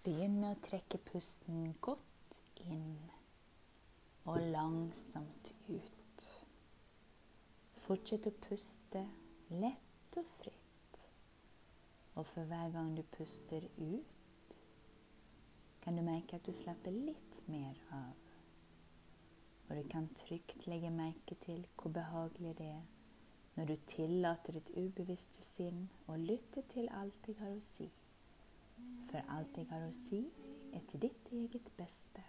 Begynn med å trekke pusten godt inn og langsomt ut. Fortsett å puste lett og fritt. Og for hver gang du puster ut, kan du merke at du slapper litt mer av. Og du kan trygt legge merke til hvor behagelig det er når du tillater ditt ubevisste sinn å lytte til alt jeg har å si. For alt jeg har å si, er til ditt eget beste.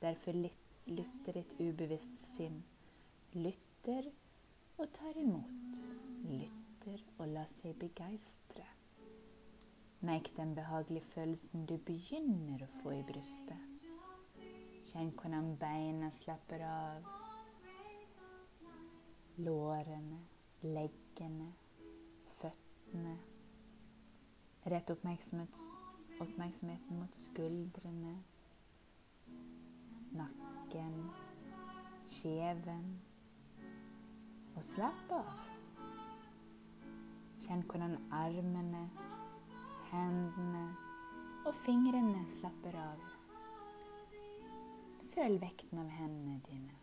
Derfor lytter ditt ubevisste sinn. Lytter og tar imot. Lytter og lar seg begeistre. Merk den behagelige følelsen du begynner å få i brystet. Kjenn hvordan beina slapper av. Lårene, leggene, føttene. Rett oppmerksomhet, oppmerksomheten mot skuldrene, nakken, kjeven. Og slapp av. Kjenn hvordan armene, hendene og fingrene slapper av. Føl vekten av hendene dine.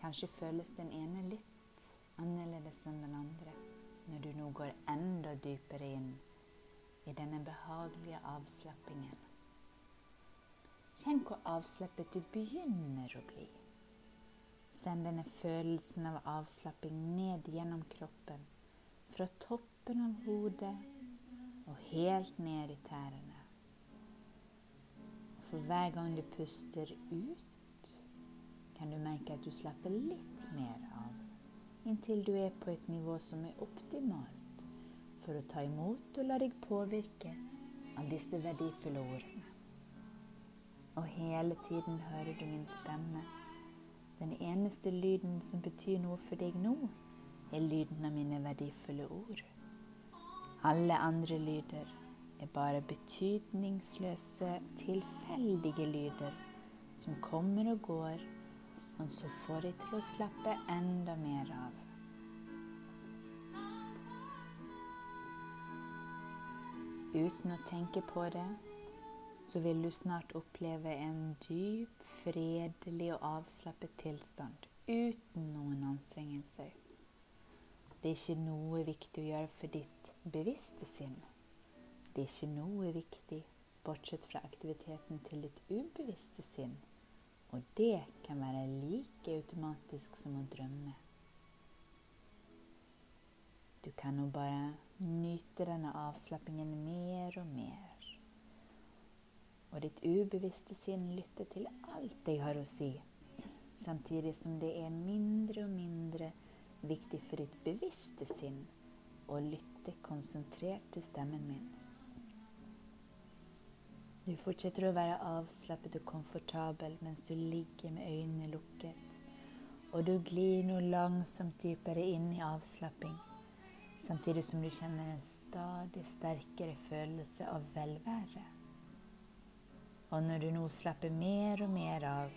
Kanskje føles den ene litt annerledes enn den andre når du nå går enda dypere inn i denne behagelige avslappingen. Kjenn hvor avslappet du begynner å bli. Send denne følelsen av avslapping ned gjennom kroppen, fra toppen av hodet og helt ned i tærne. For hver gang du puster ut, kan du merke at du slapper litt mer av, inntil du er på et nivå som er optimalt for å ta imot og la deg påvirke av disse verdifulle ordene. Og hele tiden hører du min stemme. Den eneste lyden som betyr noe for deg nå, er lyden av mine verdifulle ord. Alle andre lyder er bare betydningsløse, tilfeldige lyder som kommer og går, og så får deg til å slappe enda mer av. Uten å tenke på det, så vil du snart oppleve en dyp, fredelig og avslappet tilstand uten noen anstrengelser. Det er ikke noe viktig å gjøre for ditt bevisste sinn. Det er ikke noe viktig bortsett fra aktiviteten til ditt ubevisste sinn. Og det kan være like automatisk som å drømme. Du kan nå bare nyte denne avslappingen mer og mer. Og ditt ubevisste sinn lytter til alt jeg har å si, samtidig som det er mindre og mindre viktig for ditt bevisste sinn å lytte konsentrert til stemmen min. Du fortsetter å være avslappet og komfortabel mens du ligger med øynene lukket, og du glir nå langsomt dypere inn i avslapping, samtidig som du kjenner en stadig sterkere følelse av velvære. Og når du nå slapper mer og mer av,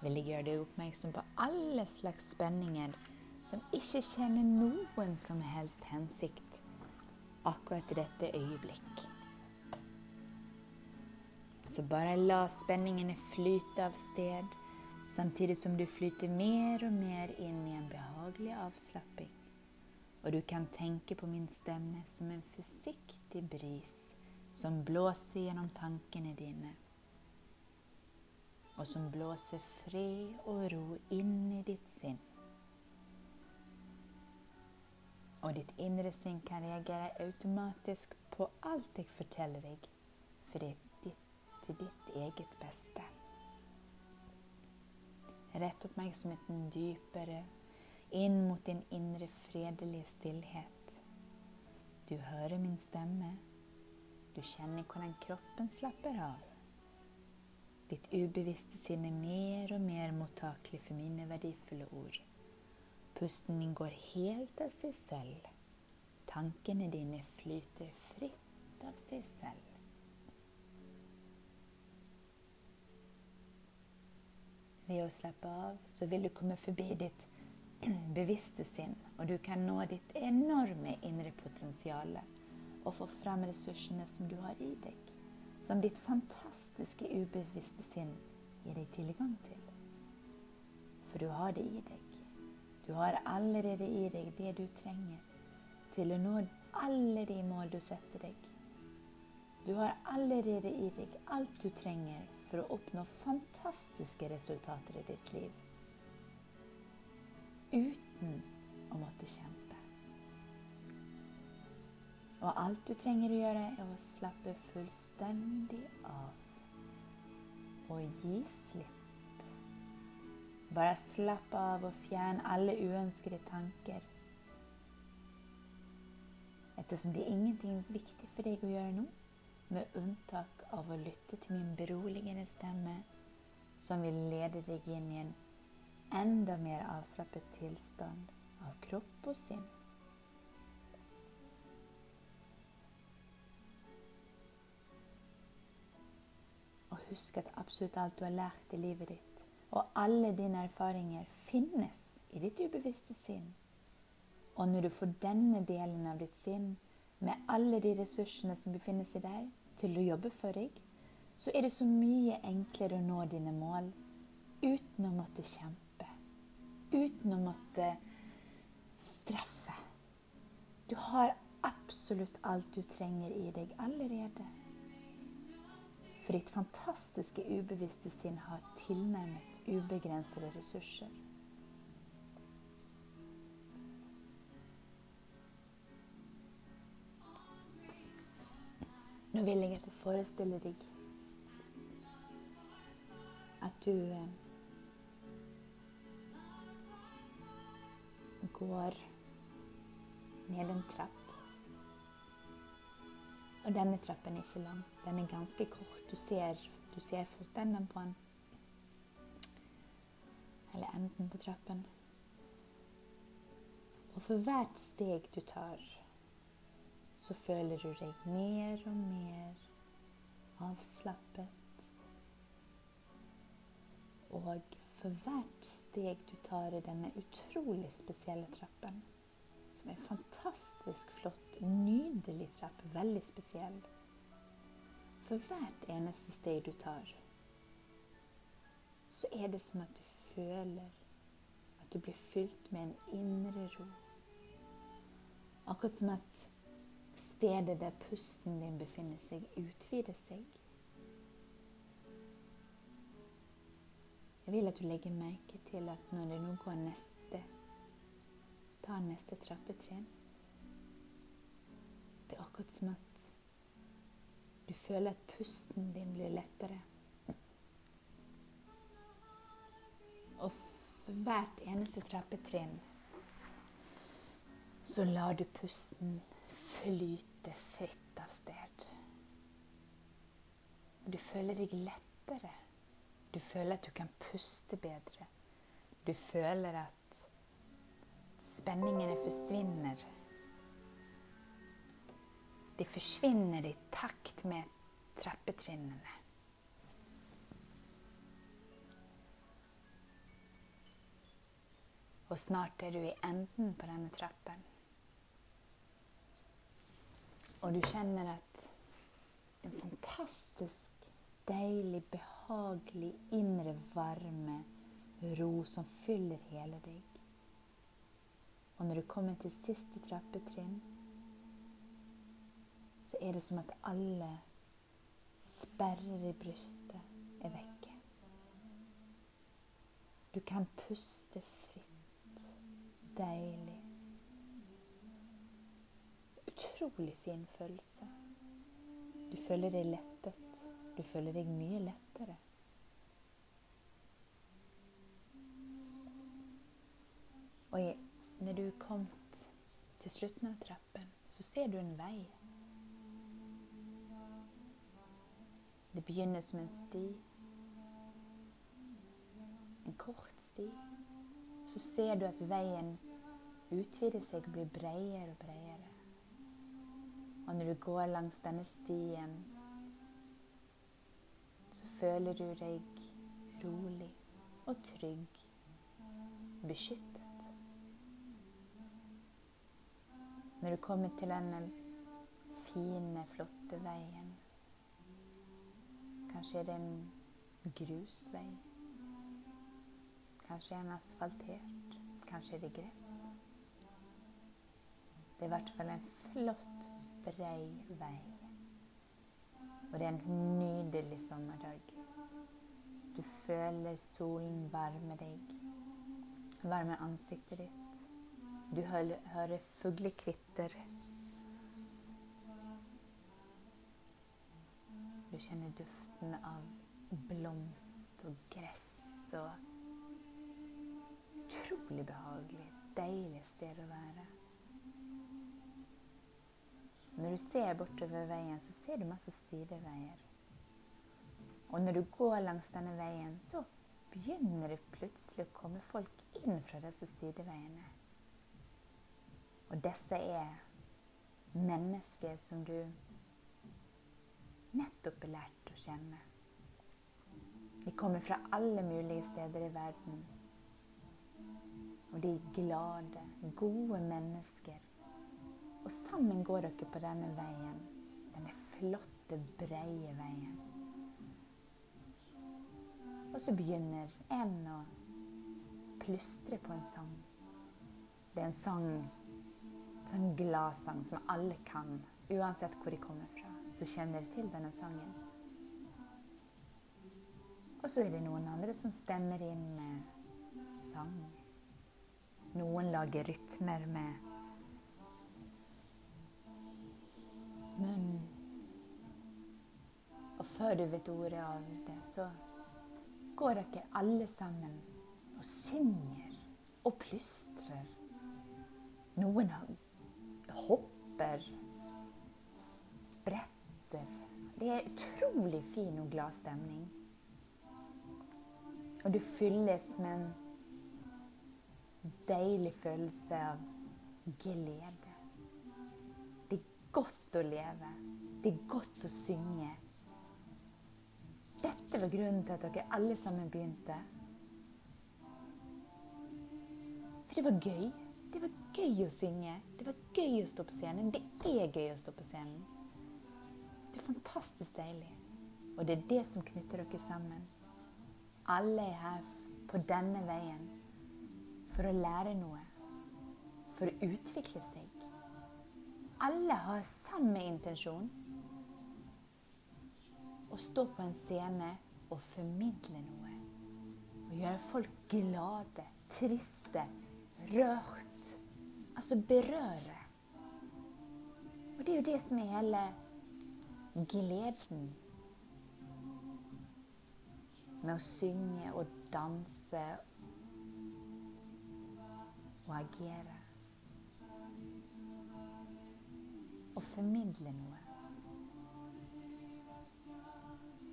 vil jeg gjøre deg oppmerksom på alle slags spenninger som ikke kjenner noen som helst hensikt akkurat i dette øyeblikk. Så bare la spenningene flyte av sted, samtidig som du flyter mer og mer inn i en behagelig avslapping. Og du kan tenke på min stemme som en forsiktig bris som blåser gjennom tankene dine, og som blåser fred og ro inn i ditt sinn. Og ditt indre sinn kan reagere automatisk på alt jeg forteller deg, For det til ditt eget beste. Rett oppmerksomheten dypere inn mot din indre fredelige stillhet. Du hører min stemme. Du kjenner hvordan kroppen slapper av. Ditt ubevisste sinn er mer og mer mottakelig for mine verdifulle ord. Pusten din går helt av seg selv. Tankene dine flyter fritt av seg selv. Ved å slappe av så vil du komme forbi ditt bevisste sinn, og du kan nå ditt enorme indre potensial og få frem ressursene som du har i deg. som ditt fantastiske ubevisste sinn gir deg tilgang til. For du har det i deg. Du har allerede i deg det du trenger til å nå alle de mål du setter deg. Du har allerede i deg alt du trenger for å oppnå fantastiske resultater i ditt liv. Uten å måtte kjempe. Og alt du trenger å gjøre, er å slappe fullstendig av og gi slipp. Bare slapp av og fjern alle uønskede tanker. Ettersom det er ingenting viktig for deg å gjøre nå, med unntak av å lytte til min beroligende stemme, som vil lede deg inn i en enda mer avslappet tilstand av kropp og sinn. Og husk at absolutt alt du har lært i livet ditt, og alle dine erfaringer, finnes i ditt ubevisste sinn. Og når du får denne delen av ditt sinn, med alle de ressursene som befinner seg der, til å jobbe for deg, så er det så mye enklere å nå dine mål uten å måtte kjempe. Uten å måtte straffe. Du har absolutt alt du trenger i deg allerede. For ditt fantastiske ubevisste sinn har tilnærmet ubegrensede ressurser. Nå vil jeg at du forestiller deg at du går ned en trapp. Og denne trappen er ikke lang. Den er ganske kort. Du ser, ser fotenden på den. Eller enden på trappen. Og for hvert steg du tar, så føler du deg mer og mer avslappet. Og for hvert steg du tar i denne utrolig spesielle trappen, som er fantastisk flott, nydelig trapp, veldig spesiell For hvert eneste steg du tar, så er det som at du føler at du blir fylt med en indre ro. Akkurat som at stedet der pusten din befinner seg, utvider seg. Jeg vil at du legger merke til at når det nå går neste Ta neste trappetrinn Det er akkurat som at du føler at pusten din blir lettere. Og for hvert eneste trappetrinn så lar du pusten flyte fritt av sted. Du føler deg lettere. Du føler at du kan puste bedre. Du føler at spenningene forsvinner. De forsvinner i takt med trappetrinnene. Og snart er du i enden på denne trappen. Og du kjenner at en fantastisk deilig, behagelig indre varme, ro som fyller hele deg. Og når du kommer til siste trappetrinn, så er det som at alle sperrer i brystet er vekke. Du kan puste fritt. Deilig. Utrolig fin følelse. Du føler deg lettet. Du føler deg mye lettere. Og når du er kommet til slutten av trappen, så ser du en vei. Det begynner som en sti. En kort sti. Så ser du at veien utvider seg og blir bredere og bredere. Og når du går langs denne stien, føler du deg rolig og trygg, beskyttet. Når du kommer til denne fine, flotte veien, Kanskje er det en grusvei. Kanskje er den asfaltert. Kanskje er det gress. Det er i hvert fall en flott, brei vei. Og det er en nydelig sommerdag. Du føler solen varme deg, varme ansiktet ditt. Du hører fuglekvitter. Du kjenner duften av blomst og gress og Utrolig behagelig. Deilig sted å være. Når du ser bortover veien, så ser du masse sideveier. Og når du går langs denne veien, så begynner det plutselig å komme folk inn fra disse sideveiene. Og disse er mennesker som du nettopp er lært å kjenne. De kommer fra alle mulige steder i verden. Og de er glade, gode mennesker. Og sammen går dere på denne veien. Denne flotte, breie veien. Og så begynner en å plystre på en sang. Det er en sang, sånn gladsang som alle kan, uansett hvor de kommer fra så kjenner de til denne sangen. Og så er det noen andre som stemmer inn med sang. Noen lager rytmer med munnen. Og før du vet ordet av det, så går dere alle sammen og synger og plystrer. Noen hopper, spretter det er utrolig fin og glad stemning. Og du fylles med en deilig følelse av glede. Det er godt å leve. Det er godt å synge. Dette var grunnen til at dere alle sammen begynte. For det var gøy. Det var gøy å synge. Det var gøy å stå på scenen. Det er gøy å stå på scenen. Det er fantastisk deilig. Og det er det som knytter dere sammen. Alle er her på denne veien for å lære noe. For å utvikle seg. Alle har samme intensjon. Å stå på en scene og formidle noe. Å gjøre folk glade, triste, rørt. Altså berøre. Og det er jo det som er hele gleden med å synge og danse og agere. Og formidle noe.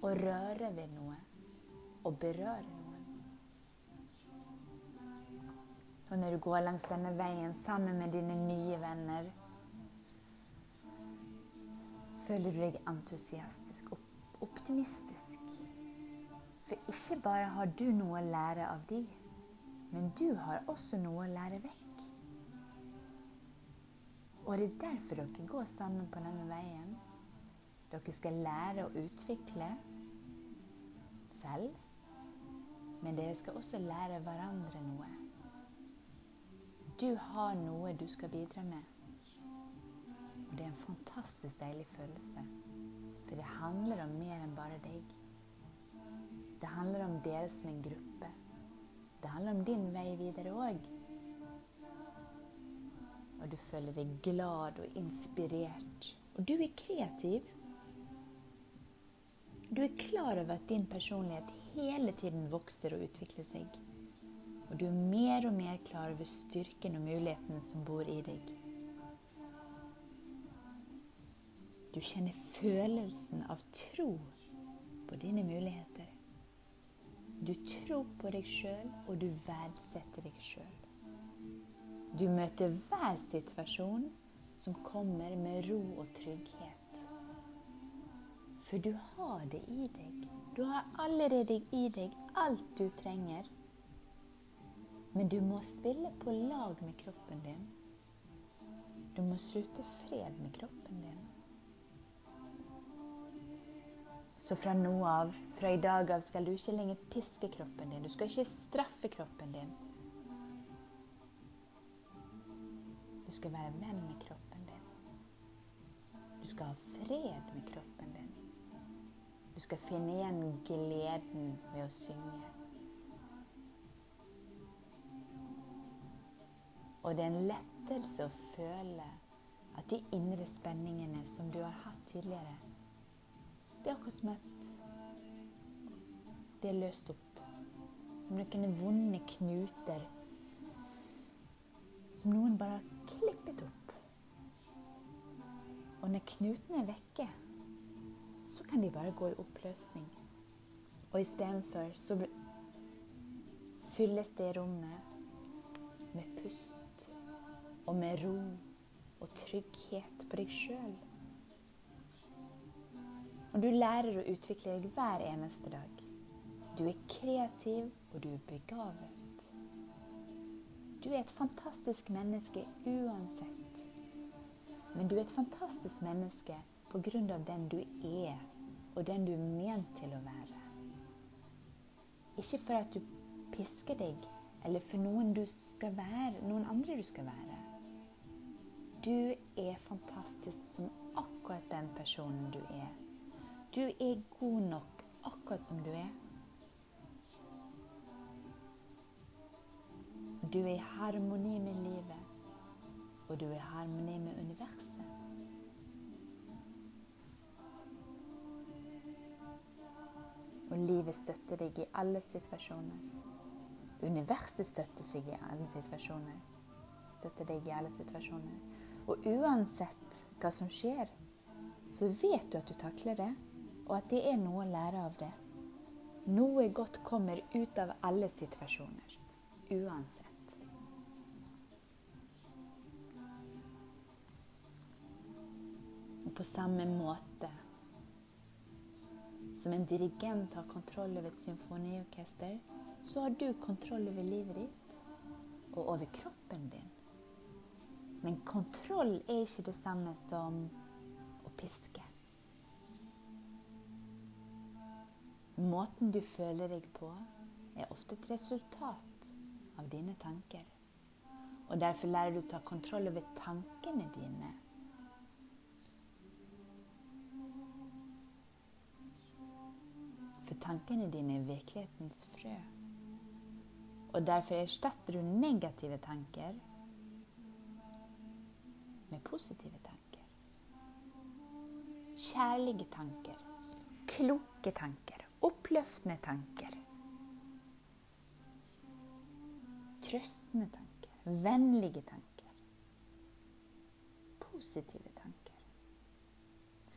Og røre ved noe. Og berøre noen. Og når du går langs denne veien sammen med dine nye venner føler du deg entusiastisk og optimistisk. For ikke bare har du noe å lære av de, men du har også noe å lære vekk. Og det er derfor dere går sammen på denne veien. Dere skal lære å utvikle selv, men dere skal også lære hverandre noe. Du har noe du skal bidra med. Og det er en fantastisk deilig følelse. For det handler om mer enn bare deg. Det handler om dere som en gruppe. Det handler om din vei videre òg. Og du føler deg glad og inspirert. Og du er kreativ. Du er klar over at din personlighet hele tiden vokser og utvikler seg. Og du er mer og mer klar over styrken og mulighetene som bor i deg. Du kjenner følelsen av tro på dine muligheter. Du tror på deg sjøl, og du verdsetter deg sjøl. Du møter hver situasjon som kommer med ro og trygghet. For du har det i deg. Du har allerede i deg alt du trenger. Men du må spille på lag med kroppen din. Du må slutte fred med kroppen din. Så fra nå av, fra i dag av, skal du ikke lenger piske kroppen din. Du skal ikke straffe kroppen din. Du skal være venn med kroppen din. Du skal ha fred med kroppen. Du skal finne igjen gleden ved å synge. Og det er en lettelse å føle at de indre spenningene som du har hatt tidligere, det er akkurat som at det er løst opp. Som noen vonde knuter som noen bare har klippet opp. Og når knutene er vekke, kan de bare gå i oppløsning. Og istedenfor så fylles det rommet med pust og med ro og trygghet på deg sjøl. Og du lærer å utvikle deg hver eneste dag. Du er kreativ, og du er begavet. Du er et fantastisk menneske uansett. Men du er et fantastisk menneske på grunn av den du er, og den du er ment til å være. Ikke for at du pisker deg, eller for noen du skal være, noen andre du skal være. Du er fantastisk som akkurat den personen du er. Du er god nok akkurat som du er. Du er i harmoni med livet, og du er i harmoni med universet. Og livet støtter deg i alle situasjoner. Universet støtter seg i alle situasjoner. Støtter deg i alle situasjoner. Og uansett hva som skjer, så vet du at du takler det, og at det er noe å lære av det. Noe godt kommer ut av alle situasjoner. Uansett. Og på samme måte som en dirigent har kontroll over et symfoniorkester, så har du kontroll over livet ditt og over kroppen din. Men kontroll er ikke det samme som å piske. Måten du føler deg på, er ofte et resultat av dine tanker. Og derfor lærer du å ta kontroll over tankene dine. Tankene dine er virkelighetens frø. Og derfor erstatter du negative tanker med positive tanker. Kjærlige tanker. Kloke tanker. Oppløftende tanker. Trøstende tanker. Vennlige tanker. Positive tanker.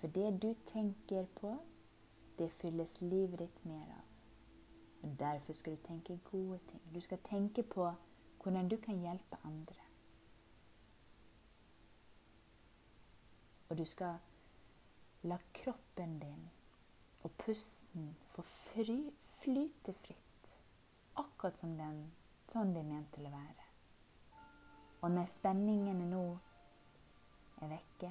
For det du tenker på, det fylles livet ditt mer av. Og Derfor skal du tenke gode ting. Du skal tenke på hvordan du kan hjelpe andre. Og du skal la kroppen din og pusten få fry, flyte fritt. Akkurat som den, sånn det er ment til å være. Og når spenningene nå er vekke,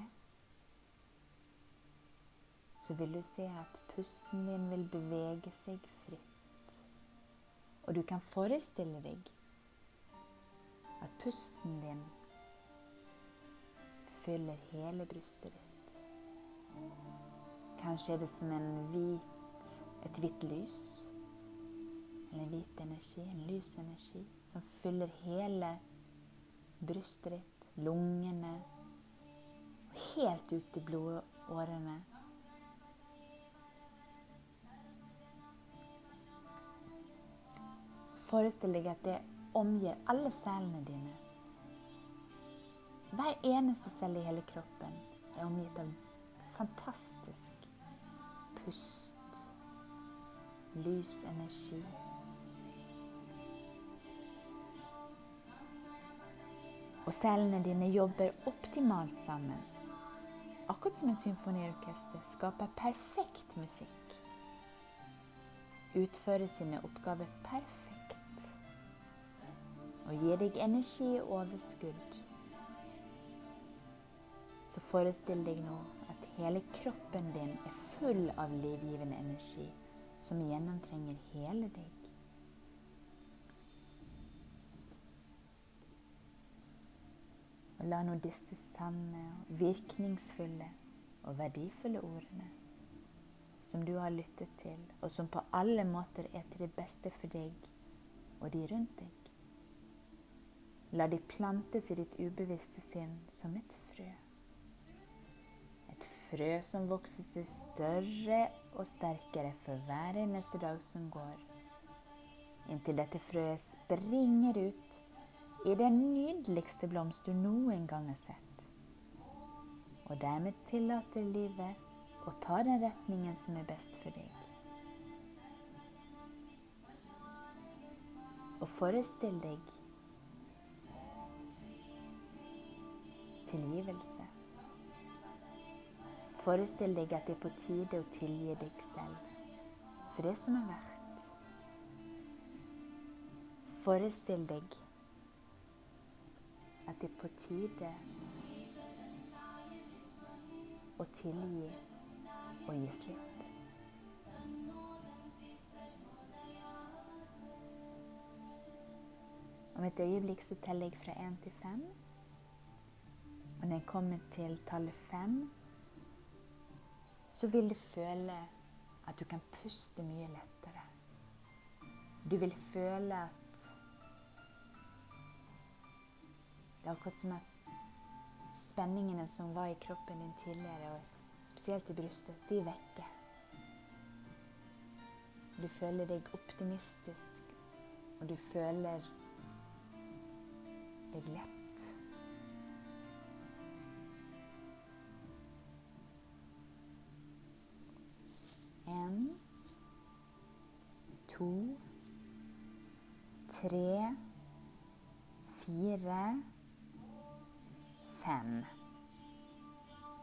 så vil du se at pusten din vil bevege seg fritt. Og du kan forestille deg at pusten din fyller hele brystet ditt. Kanskje er det som en hvit, et hvitt lys. Eller en hvit energi, en lys energi, som fyller hele brystet ditt, lungene, og helt ut i blodårene. Forestill deg at det omgir alle cellene dine. Hver eneste celle i hele kroppen er omgitt av fantastisk pust, lys energi. Og cellene dine jobber optimalt sammen. Akkurat som en symfoniorkester skaper perfekt musikk. Utfører sine oppgaver perfekt og gir deg energi og overskudd. Så forestill deg nå at Hele kroppen din er full av livgivende energi som gjennomtrenger hele deg. Og la nå disse sanne, virkningsfulle og verdifulle ordene som du har lyttet til, og som på alle måter er til det beste for deg og de rundt deg. La de plantes i ditt ubevisste sinn som et frø. Et frø som vokser seg større og sterkere for hver eneste dag som går, inntil dette frøet springer ut i den nydeligste blomst du noen gang har sett, og dermed tillater livet å ta den retningen som er best for deg. Og forestill deg tilgivelse. Forestill deg at det er på tide å tilgi deg selv for det som er verdt. Forestill deg at det er på tide å tilgi og gi slipp. Om et øyeblikk så teller jeg fra én til fem. Når jeg kommer til tallet fem, så vil du føle at du kan puste mye lettere. Du vil føle at Det er akkurat som at spenningene som var i kroppen din tidligere, og spesielt i brystet, de er vekke. Du føler deg optimistisk, og du føler deg lett. En, to, tre, fire, fem.